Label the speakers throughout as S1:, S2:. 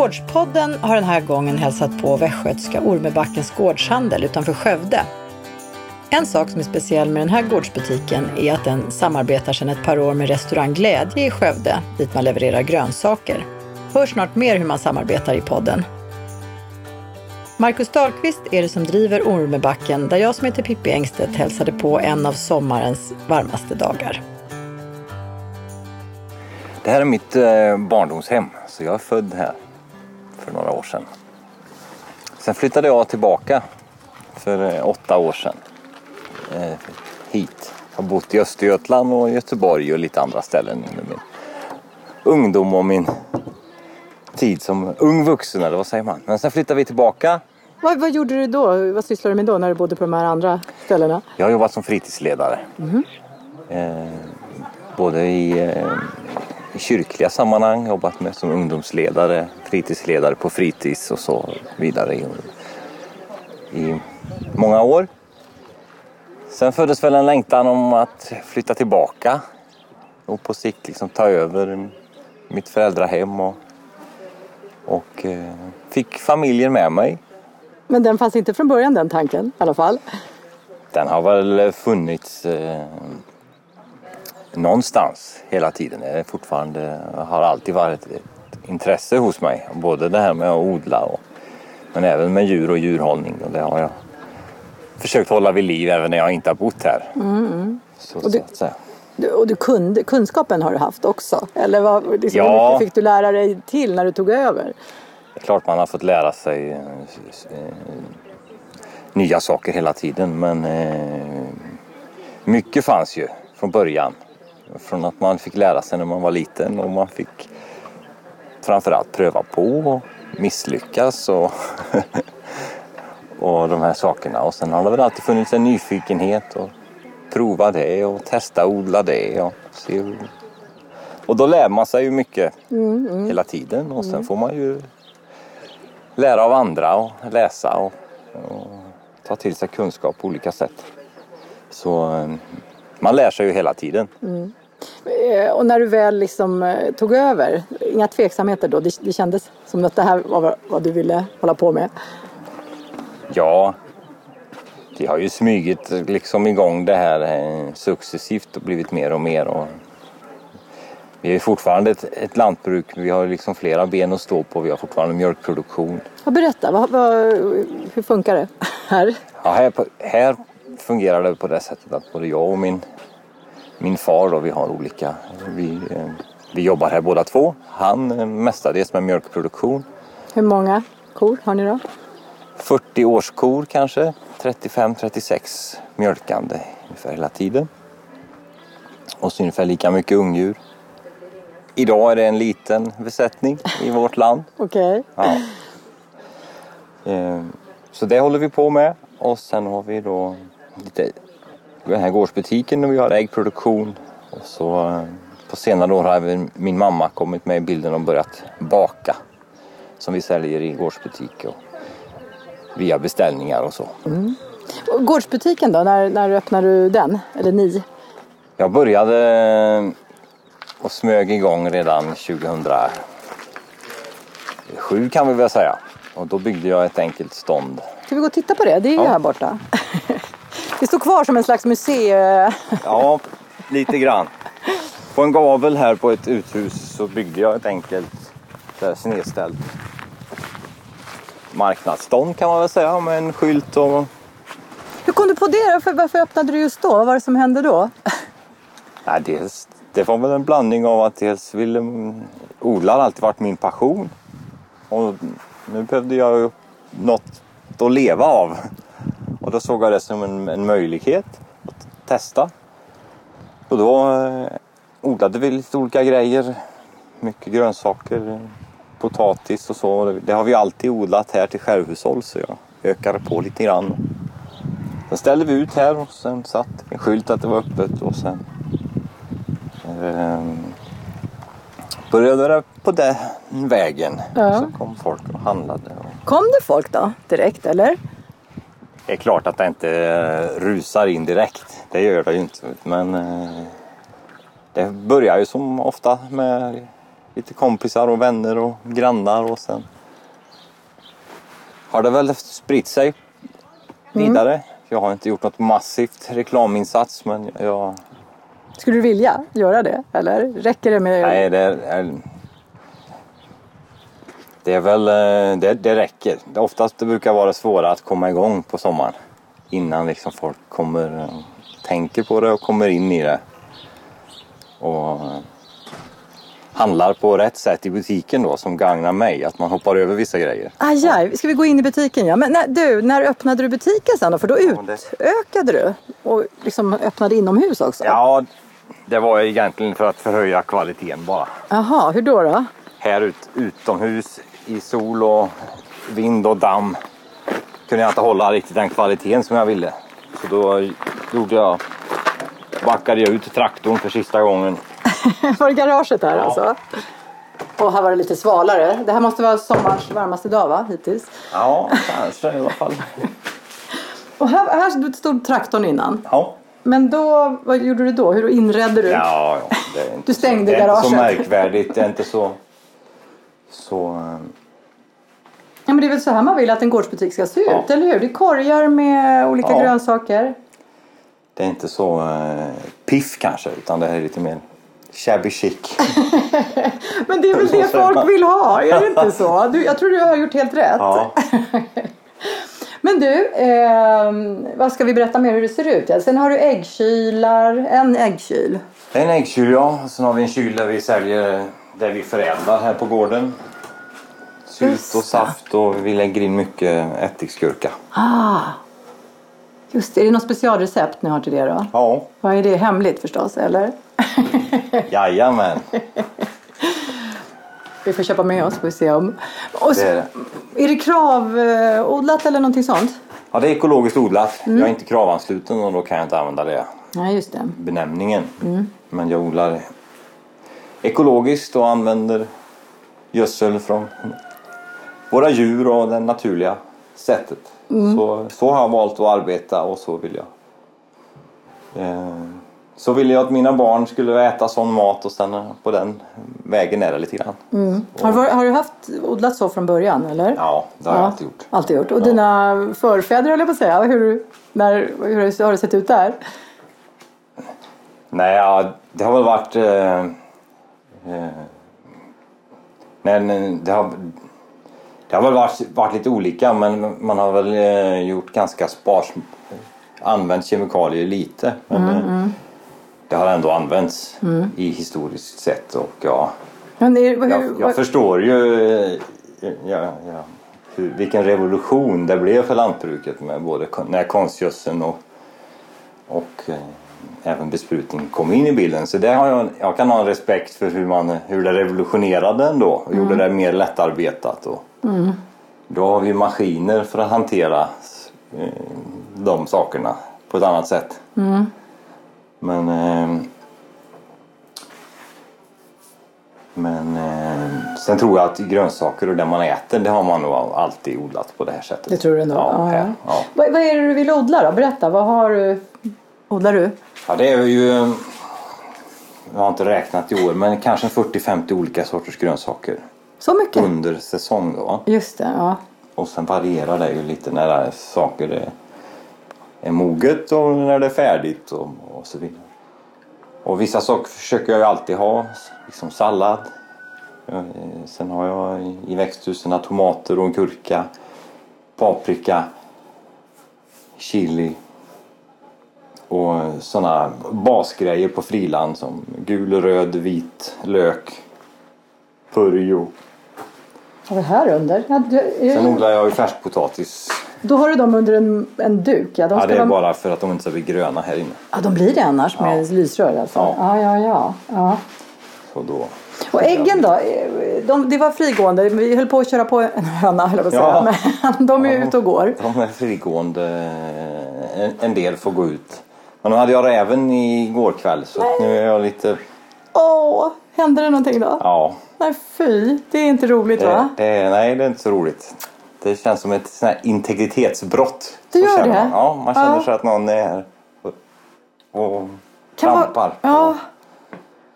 S1: Gårdspodden har den här gången hälsat på västgötska Ormebackens gårdshandel utanför Skövde. En sak som är speciell med den här gårdsbutiken är att den samarbetar sedan ett par år med restaurang Glädje i Skövde, dit man levererar grönsaker. Hör snart mer hur man samarbetar i podden. Marcus Dahlqvist är det som driver Ormebacken där jag som heter Pippi Engstedt hälsade på en av sommarens varmaste dagar.
S2: Det här är mitt eh, barndomshem, så jag är född här för några år sedan. Sen flyttade jag tillbaka för eh, åtta år sedan eh, hit. Jag har bott i Östergötland och Göteborg och lite andra ställen under min ungdom och min tid som ung vuxen eller vad säger man. Men sen flyttade vi tillbaka.
S1: Vad, vad gjorde du då? Vad sysslade du med då när du bodde på de här andra ställena?
S2: Jag har jobbat som fritidsledare. Eh, både i, eh, i kyrkliga sammanhang, jobbat med som ungdomsledare, fritidsledare på fritids och så vidare i, i många år. Sen föddes väl en längtan om att flytta tillbaka och på sikt liksom ta över mitt föräldrahem och, och eh, fick familjen med mig.
S1: Men den fanns inte från början den tanken i alla fall.
S2: Den har väl funnits eh, någonstans hela tiden. Det är fortfarande har alltid varit ett intresse hos mig. Både det här med att odla och, men även med djur och djurhållning. Och det har jag försökt hålla vid liv även när jag inte har bott här. Så,
S1: Och du-
S2: så.
S1: Du, och du kunde, kunskapen har du haft också? Eller vad, liksom,
S2: Ja.
S1: hur mycket fick du lära dig till när du tog över?
S2: Det är klart man har fått lära sig eh, eh, nya saker hela tiden men eh, mycket fanns ju från början. Från att man fick lära sig när man var liten och man fick framförallt pröva på och misslyckas och, och de här sakerna. Och sen har det väl alltid funnits en nyfikenhet och prova det och testa odla det och se hur... Och då lär man sig ju mycket hela tiden och sen får man ju lära av andra och läsa och, och ta till sig kunskap på olika sätt. Så eh, man lär sig ju hela tiden.
S1: Mm. Och när du väl liksom eh, tog över, inga tveksamheter då? Det, det kändes som att det här var vad du ville hålla på med?
S2: Ja, det har ju smugit liksom igång det här eh, successivt och blivit mer och mer. Och vi är fortfarande ett, ett lantbruk, vi har liksom flera ben att stå på, vi har fortfarande mjölkproduktion.
S1: Ja, berätta, vad, vad, hur funkar det här?
S2: Ja, här, här fungerar det på det sättet att både jag och min, min far då, vi har olika, vi, eh, vi jobbar här båda två. Han eh, mestadels med mjölkproduktion.
S1: Hur många kor har ni då?
S2: 40 årskor kanske, 35-36 mjölkande ungefär hela tiden. Och så ungefär lika mycket ungdjur. Idag är det en liten besättning i vårt land.
S1: Okej.
S2: Ja. Eh, Så det håller vi på med. Och sen har vi då lite, den här gårdsbutiken och vi har äggproduktion. Och så eh, på senare år har även min mamma kommit med i bilden och börjat baka. Som vi säljer i gårdsbutik och via beställningar och så.
S1: Och Gårdsbutiken då, när, när öppnade du den? Eller ni?
S2: Jag började eh, och smög igång redan 2007 kan vi väl säga. Och då byggde jag ett enkelt stånd
S1: Ska vi gå och titta på det? Det är ju
S2: Ja.
S1: här borta. Det står kvar som en slags museum.
S2: Ja, lite grann. På en gavel här på ett uthus så byggde jag ett enkelt snedställt marknadsstånd kan man väl säga med en skylt och
S1: Hur kom du på det? Varför, varför öppnade du just då? Vad var det som hände då?
S2: Nej, dels, det var väl en blandning av att dels ville odla har alltid varit min passion. Och nu behövde jag ju något att leva av. Och då såg jag det som en, en möjlighet att testa. Och då eh, odlade vi lite olika grejer. Mycket grönsaker, eh, potatis och så. Det har vi alltid odlat här till självhushåll så jag ökade på lite grann. Sen ställde vi ut här och sen satt en skylt att det var öppet och sen Ehm, började det på den vägen.
S1: Ja.
S2: Så kom folk och handlade. Och
S1: Kom det folk då? Direkt eller?
S2: Det är klart att det inte eh, rusar in direkt. Det gör det ju inte. Men eh, det börjar ju som ofta med lite kompisar och vänner och grannar och sen har det väl spritt sig vidare. Jag har inte gjort något massivt reklaminsats men jag...
S1: Skulle du vilja göra det? Eller räcker det med...
S2: Nej, det är... Det är väl... eh, Det, det räcker. Oftast det brukar vara svårare att komma igång på sommaren. Innan liksom folk kommer... eh, Tänker på det och kommer in i det. Och eh, handlar på rätt sätt i butiken då som gagnar mig. Att man hoppar över vissa grejer.
S1: Aj, aj, ska vi gå in i butiken? Ja. Men när, du, när öppnade du butiken sen då? För då utökade du och liksom öppnade inomhus också?
S2: Ja, det var egentligen för att förhöja kvaliteten bara.
S1: Jaha, hur då? då?
S2: Här ut, utomhus i sol och vind och damm kunde jag inte hålla riktigt den kvaliteten som jag ville. Så då gjorde jag, backade jag ut traktorn för sista gången.
S1: Var det garaget här
S2: Ja.
S1: alltså? Och här var det lite svalare. Det här måste vara sommarens varmaste dag va, hittills?
S2: Ja, kanske i alla fall.
S1: Och här, här stod traktorn innan.
S2: Ja,
S1: Men då, vad gjorde du då? Hur inredde du?
S2: ja, ja det är inte
S1: Du stängde
S2: så, det är inte så
S1: garaget.
S2: märkvärdigt. Det är inte så... så eh,
S1: Ja, men det är väl så här man vill att en gårdsbutik ska se ut,
S2: Ja.
S1: eller hur? Det är korgar med olika
S2: Ja.
S1: grönsaker.
S2: det är inte så eh, piff kanske, utan det är lite mer shabby chic.
S1: Men det är väl det folk vill ha, är det inte så? Du, jag tror du har gjort helt rätt.
S2: Ja.
S1: Men du, eh, vad ska vi berätta mer hur det ser ut? Ja, sen har du äggkylar, en äggkyl.
S2: En äggkyl ja. Sen har vi en kyl där vi säljer där vi förädlar här på gården. Sylt och
S1: det.
S2: saft och vi lägger in mycket ättiksgurka.
S1: Ah, just det. Är det något specialrecept ni har till det då?
S2: Ja,
S1: Vad är det? Hemligt förstås, eller?
S2: jajamän.
S1: Vi får köpa med oss, får vi se om. Och så,
S2: Det är det.
S1: är det kravodlat eller någonting sånt?
S2: Ja, det är ekologiskt odlat. Jag är inte kravansluten och då kan jag inte använda det
S1: Nej, just det.
S2: benämningen. Men jag odlar ekologiskt och använder gödsel från våra djur och det naturliga sättet. Så, så har jag valt att arbeta och så vill jag. Eh, så vill jag att mina barn skulle äta sån mat och sen på den vägen är det lite grann.
S1: Har, du- har du haft odlat så från början, eller?
S2: Ja, det har jag alltid gjort.
S1: Alltid gjort. Och
S2: Ja.
S1: dina förfäder, höll jag på att säga. Hur, när, hur har det sett ut där?
S2: Nej, ja, det har väl varit... Eh, men det har, det har väl varit, varit lite olika men man har väl eh, gjort ganska spars... Använt kemikalier lite. Men eh, det har ändå använts i historiskt sett och ja,
S1: Men är, hur,
S2: jag, jag förstår ju eh, ja, ja, hur, vilken revolution det blev för lantbruket med både när konstgödseln och, och eh, även besprutning kom in i bilden. Så det har jag, jag kan ha respekt för hur, man, hur det revolutionerade ändå och gjorde det mer lättarbetat. Och, Då har vi maskiner för att hantera eh, de sakerna på ett annat sätt. Men eh, Men eh, sen tror jag att grönsaker och det man äter det har man nog alltid odlat på det här sättet.
S1: Det tror du ändå?
S2: Ja,
S1: Ja, ja.
S2: ja.
S1: Vad, vad är det du vill odla då? Berätta, vad har du? Odlar du?
S2: ja det är ju eh, Jag har inte räknat i år men kanske 40-50 olika sorters grönsaker
S1: Så mycket?
S2: under säsong då.
S1: Just det, ja.
S2: Och sen varierar det ju lite när saker är, är moget och när det är färdigt och, och så vidare. Och vissa saker försöker jag ju alltid ha, liksom sallad. Eh, Sen har jag i- i växthusen tomater och en gurka, paprika, chili och sådana basgrejer på friland som gul, röd, vit lök, purjo.
S1: Vad är det här under? Ja, du,
S2: Sen odlar jag ju färskpotatis
S1: Då har du dem under en, en duk? Ja, de,
S2: Ja, det är
S1: vara-
S2: bara för att de inte ska bli gröna här inne.
S1: ja, de blir det annars med
S2: Ja.
S1: lysrör alltså?
S2: Ja.
S1: Ja, ja, ja. ja.
S2: Så då...
S1: Och äggen då? De, det var frigående. Vi höll på att köra på en höna, höll jag på att säga. Men de är
S2: Ja.
S1: ute och går.
S2: De är frigående. En, en del får gå ut. Men nu hade jag räven igår kväll så att nu är jag lite...
S1: Åh, hände det någonting då?
S2: Ja.
S1: Nej, fy. Det är inte roligt
S2: Det,
S1: va?
S2: det, nej, det är inte så roligt. Det känns som ett sånt här integritetsbrott. Så
S1: gör det?
S2: Man. Ja, man känner
S1: Ja.
S2: sig att någon är här och, och
S1: Kan
S2: trampar.
S1: Ja.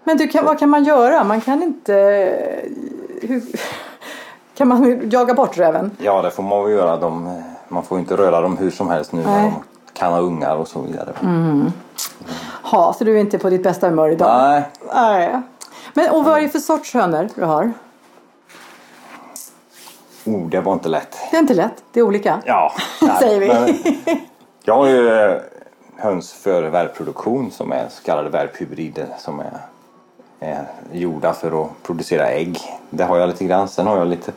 S1: Men du, kan, vad kan man göra? Man kan inte... Hur, kan man jaga bort räven?
S2: Ja, det får man väl göra. De, man får inte röra dem hur som helst nu
S1: Nej.
S2: Kan ha ungar och så vidare.
S1: Ha, så du är inte på ditt bästa humör idag?
S2: Nej,
S1: Nej. Men och vad är det för sorts hönor du har?
S2: oh, det var inte lätt.
S1: Det är inte lätt. Det är olika.
S2: Ja, nej,
S1: Säger vi.
S2: men jag har ju eh, höns för värpproduktion som är så kallade värphybrider som är, är gjorda för att producera ägg. Det har jag lite grann. Sen har jag lite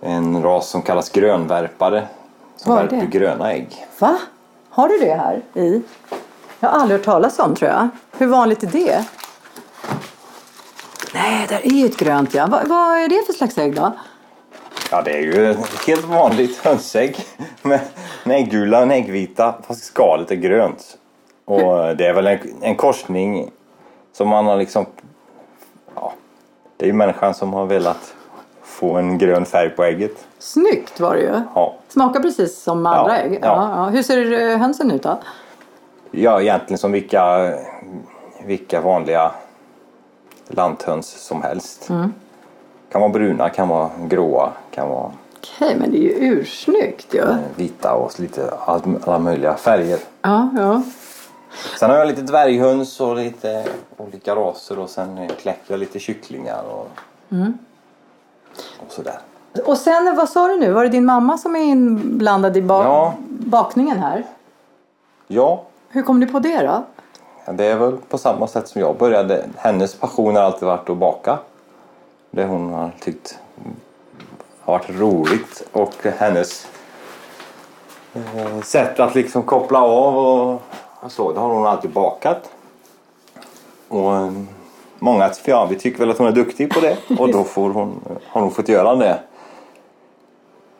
S2: en ras som kallas grönvärpare som
S1: Vad är
S2: värper
S1: det?
S2: gröna ägg.
S1: Va? Har du det här i? Jag har aldrig hört talas om tror jag. Hur vanligt är det? Nej, där är ju ett grönt ja. Va, vad är det för slags ägg då?
S2: Ja, det är ju helt vanligt hönsägg med en äggula och en äggvita fast skalet är grönt. Och det är väl en, en korsning som man har liksom... Ja, det är ju människan som har velat få en grön färg på ägget.
S1: Snyggt var det ju.
S2: Ja,
S1: Smakar precis som andra ägg. Ja.
S2: ja.
S1: Ja, Hur ser eh, hönsen ut då?
S2: ja egentligen som vilka, vilka vanliga lanthöns som helst. Kan vara bruna, kan vara gråa, kan vara
S1: Okej, men det är ju ursnyggt ju.
S2: eh, vita och lite all, alla möjliga färger.
S1: Ja, ja.
S2: Sen har jag lite dvärghöns och lite olika raser och sen kläcker jag lite kycklingar och, och sådär.
S1: Och sen, vad sa du nu? Var det din mamma som är inblandad i ba-
S2: Ja.
S1: bakningen här?
S2: Ja,
S1: Hur kom ni på det då?
S2: det är väl på samma sätt som jag började. Hennes passion har alltid varit att baka. Det hon har tyckt har varit roligt och hennes eh, sätt att liksom koppla av och, och så, det har hon alltid bakat. Och många ja, vi tycker väl att hon är duktig på det och då får hon, har hon fått göra det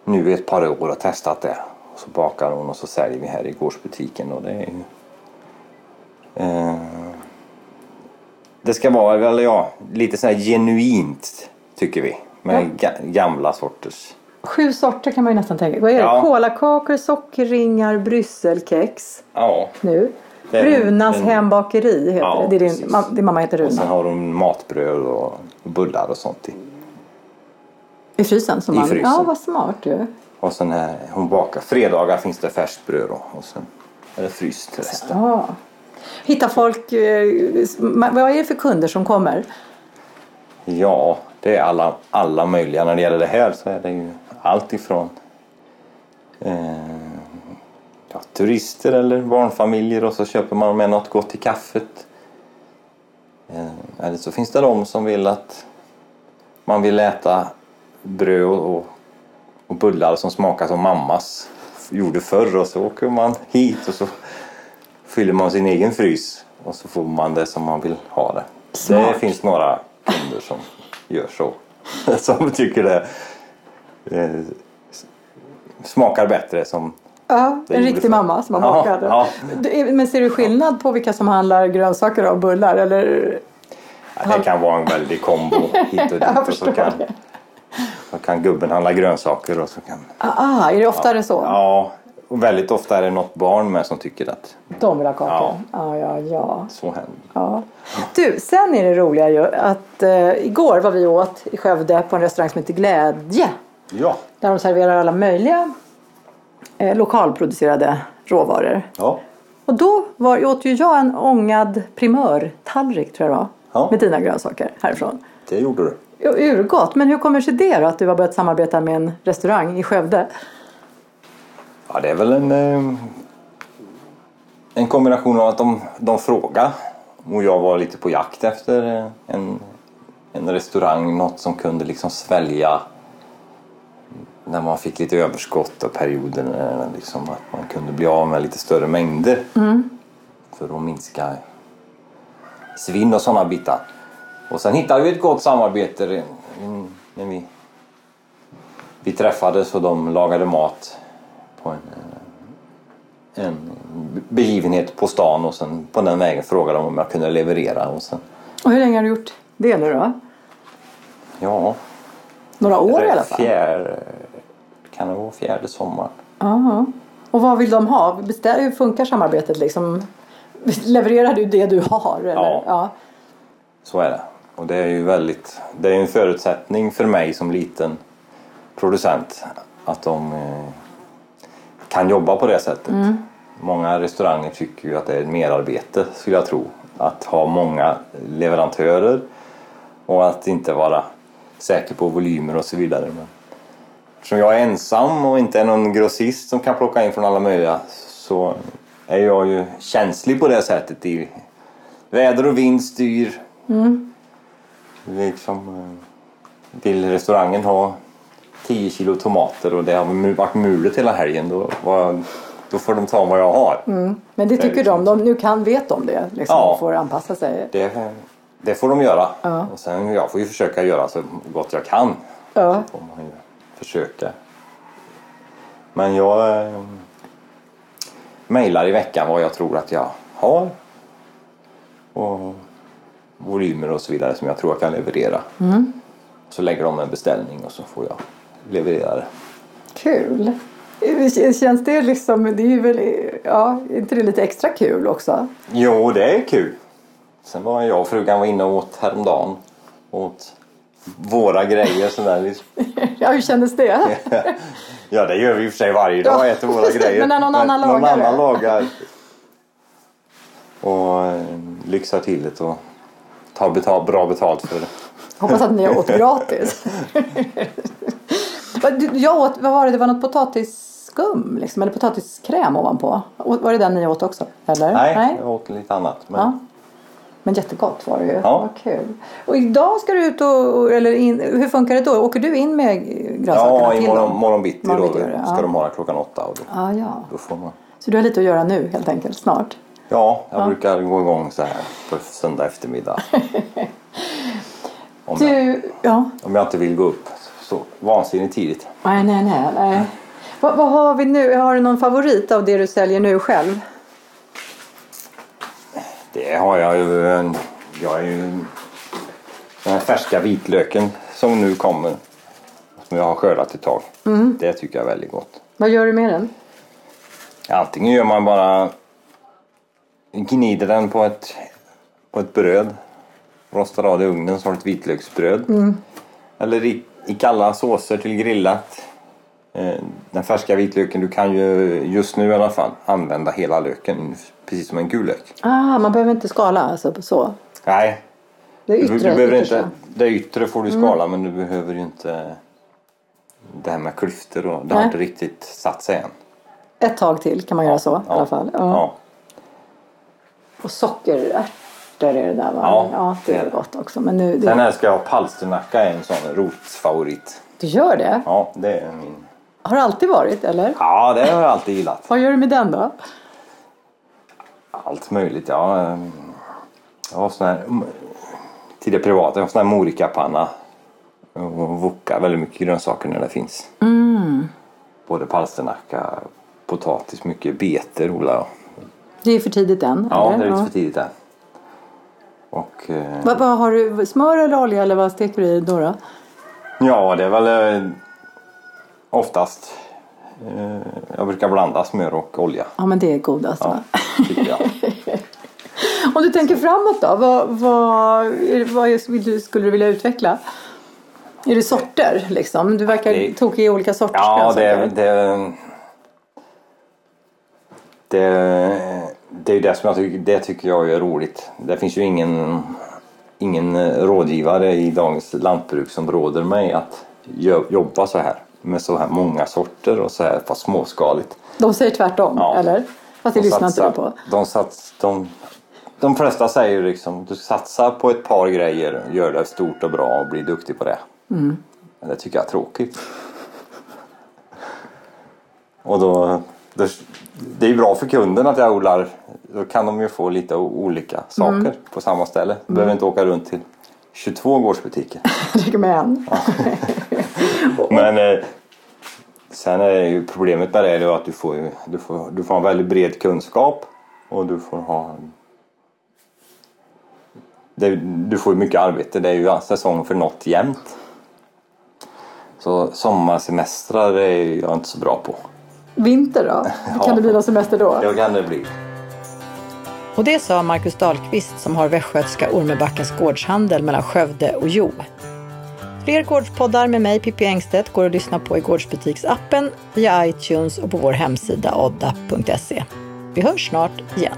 S2: nu i ett par år och testat det. Och så bakar hon och så säljer vi här i gårdsbutiken och det är ju eh, det ska vara väl ja, lite så här genuint tycker vi med ga- gamla sorters.
S1: Sju sorter kan man ju nästan tänka. Vad är det?
S2: Ja.
S1: Kolakakor, sockerringar, brysselkex.
S2: Ja,
S1: Nu.
S2: Är-
S1: Runas
S2: är-
S1: hembakeri heter
S2: Ja,
S1: det. Det är din, din mamma heter
S2: och sen
S1: Runa.
S2: har de matbröd och bullar och sånt i.
S1: I frysen? Som
S2: I
S1: man,
S2: frysen.
S1: Ja, vad smart ju.
S2: Och sen är hon bakar. Fredagar finns det färskt bröd och sen är det fryst resten.
S1: Ja. Hittar folk... eh, Vad är det för kunder som kommer?
S2: Ja, det är alla, alla möjliga. När det gäller det här så är det ju allt ifrån eh, turister eller barnfamiljer och så köper man med något gott till kaffet. Eh, eller så finns det de som vill att man vill äta bröd och, och bullar som smakar som mammas gjorde förr och så åker man hit och så fyller man sin egen frys och så får man det som man vill ha det.
S1: Smart.
S2: Det finns några kunder som gör så. Som tycker det eh, smakar bättre som
S1: Ja, en riktig mamma som har
S2: Ja,
S1: bakat.
S2: ja.
S1: Men ser du skillnad på vilka som handlar grönsaker och bullar? Eller?
S2: ja, det kan vara en väldig kombo hit och dit. Och så kan,
S1: det.
S2: så kan gubben handla grönsaker och så kan
S1: Ah, är det oftare så?
S2: Ja, och väldigt ofta är det något barn med som tycker att
S1: De vill ha kakor?
S2: Ja.
S1: Ja, ja, ja.
S2: så händer.
S1: ja. Du, sen är det roliga ju att eh, igår var vi åt i Skövde på en restaurang som heter Glädje.
S2: Ja.
S1: Där de serverar alla möjliga eh, lokalproducerade råvaror.
S2: Ja.
S1: Och då var, åt ju jag en ångad primörtallrik tror jag det var.
S2: Ja.
S1: Med dina grönsaker härifrån.
S2: Det gjorde du.
S1: Urgott, men hur kommer sig det då att du har börjat samarbeta med en restaurang i Skövde?
S2: Ja, det är väl en, eh, en kombination av att de, de frågar och jag var lite på jakt efter en, en restaurang, något som kunde liksom svälja när man fick lite överskott och perioder när liksom att man kunde bli av med lite större mängder för att minska svinn och sådana bitar. Och sen hittade vi ett gott samarbete mm, när vi, vi träffades och de lagade mat på en, eh, en begivenhet på stan och sen på den vägen frågade de om jag kunde leverera och sen
S1: Och hur länge har du gjort det nu då?
S2: ja,
S1: Några år i alla fall?
S2: fjärde, kan det vara fjärde sommaren.
S1: Ja. Och vad vill de ha? Hur funkar samarbetet liksom? Levererar du det du har? Eller?
S2: Ja.
S1: ja.
S2: Så är det. Och det är ju väldigt, det är en förutsättning för mig som liten producent att de eh, kan jobba på det sättet. Många restauranger tycker ju att det är ett merarbete skulle jag tro. Att ha många leverantörer och att inte vara säker på volymer och så vidare. Men eftersom jag är ensam och inte är någon grossist som kan plocka in från alla möjliga så är jag ju känslig på det sättet. I väder och vind styr. Liksom, eh, vill restaurangen ha 10 kilo tomater och det har varit mulet hela helgen då, var, då får de ta vad jag har.
S1: Men det tycker
S2: Det är
S1: de, de nu kan, vet de det liksom,
S2: Ja.
S1: och får anpassa sig.
S2: Det, det får de göra.
S1: Ja.
S2: Och sen jag får ju försöka göra så gott jag kan.
S1: Ja.
S2: får man försöka. Men jag eh, mejlar i veckan vad jag tror att jag har. Och volymer och så vidare som jag tror jag kan leverera. Så lägger de en beställning och så får jag leverera det.
S1: Kul! Känns det liksom, det är ju väl, ja, inte det lite extra kul också?
S2: Jo, det är kul. Sen var jag och frugan var inne och åt häromdagen. Åt våra grejer sådär.
S1: Ja, hur kändes det?
S2: Ja, det gör vi i och för sig varje dag.
S1: Ja,
S2: äter våra grejer.
S1: Men när någon annan
S2: någon
S1: lagar
S2: annan lagar. Och eh, lyxar till det och tar betal, bra betalt för det.
S1: Hoppas att ni åt gratis. Jag åt, vad var det, det var något potatisskum liksom, eller potatiskräm ovanpå. Var det den ni åt också? Eller?
S2: Nej, jag åt lite annat. Men
S1: Ja. Men jättegott var det ju.
S2: Ja.
S1: Vad kul. Och idag ska du ut och, eller in, hur funkar det då? Åker du in med grönsakerna
S2: ja,
S1: till
S2: imorgon
S1: dem?
S2: morgon bitti
S1: Morgon
S2: då
S1: gör det,
S2: ska
S1: ja.
S2: de ha det klockan åtta. Och då,
S1: Ja, ja.
S2: då får man...
S1: Så du har lite att göra nu helt enkelt, snart?
S2: Ja, jag brukar gå igång så här på söndag eftermiddag. om, jag,
S1: Du, ja.
S2: om jag inte vill gå upp så vansinnigt tidigt.
S1: Nej, nej, nej. nej. Vad, vad har vi nu? Har du någon favorit av det du säljer nu själv?
S2: Det har jag ju. en- Jag är ju den här färska vitlöken som nu kommer. Som jag har skördat ett tag. Det tycker jag är väldigt gott.
S1: Vad gör du med den?
S2: Antingen gör man bara gnider den på ett, på ett bröd. Rostar av det i ugnen så har du ett vitlöksbröd. Eller i, i kalla såser till grillat. Eh, Den färska vitlöken, du kan ju just nu i alla fall använda hela löken precis som en gul lök.
S1: Ah, man behöver inte skala alltså på så.
S2: Nej,
S1: Det är
S2: Du,
S1: yttre.
S2: du behöver inte, det yttre får du skala men du behöver ju inte det här med klyftor och det har
S1: Nej.
S2: inte riktigt satt sig än.
S1: Ett tag till kan man göra så i alla fall. Ja.
S2: Ja.
S1: Och sockerärtor är det där va?
S2: Ja,
S1: det
S2: det
S1: är gott också. Men nu,
S2: Sen
S1: det,
S2: älskar jag palsternacka, en sån rotfavorit.
S1: du gör det?
S2: Ja, det är min.
S1: Har det alltid varit eller?
S2: Ja, det har jag alltid gillat.
S1: Vad gör du med den då?
S2: Allt möjligt. Ja, jag har sån här tidigare privat, jag har sån här morikapanna och wokar väldigt mycket grönsaker när det finns. Både palsternacka, potatis, mycket betor odlar jag.
S1: Det är för tidigt än?
S2: Ja,
S1: eller?
S2: det är lite för tidigt än. Och eh,
S1: Vad, vad har du? Smör eller olja eller vad steker du i då? då?
S2: ja, det är väl eh, oftast eh, jag brukar blanda smör och olja.
S1: Ja men det är godast
S2: Ja, tycker jag.
S1: Om du tänker framåt då? Vad, vad, vad skulle du vilja utveckla? Är det sorter liksom? Du verkar
S2: Det-
S1: tokig i olika sorters
S2: Ja, det, det, det, det är ju det som jag tycker, det tycker jag är roligt. Det finns ju ingen, ingen rådgivare i dagens lantbruk som råder mig att jo- jobba så här med så här många sorter och så här fast småskaligt.
S1: De säger tvärtom,
S2: Ja.
S1: eller? Fast det
S2: De
S1: lyssnar inte du
S2: satsar-
S1: på.
S2: De, sats, de, de flesta säger ju liksom du satsar på ett par grejer, gör det stort och bra och blir duktig på det.
S1: Mm.
S2: Men det tycker jag är tråkigt. Och då, då, det är ju bra för kunden att jag odlar. Då kan de ju få lite olika saker
S1: Mm.
S2: på samma ställe. Du behöver inte åka runt till 22 gårdsbutiker.
S1: Det räcker med en.
S2: Men eh, sen är ju problemet med det är att du får, du, får, du får en väldigt bred kunskap och du får ha det, du får ju mycket arbete. Det är ju säsong för något jämt. Så sommarsemestrar är jag inte så bra på.
S1: Vinter då?
S2: Ja.
S1: Kan det bli någon semester då?
S2: Det kan det bli.
S1: Och det sa Marcus Dahlqvist som har Västgötska Ormebackens gårdshandel mellan Skövde och Jo. Fler gårdspoddar med mig Pippi Engstedt går att lyssna på i Gårdsbutiksappen, via iTunes och på vår hemsida odda.se. Vi hörs snart igen.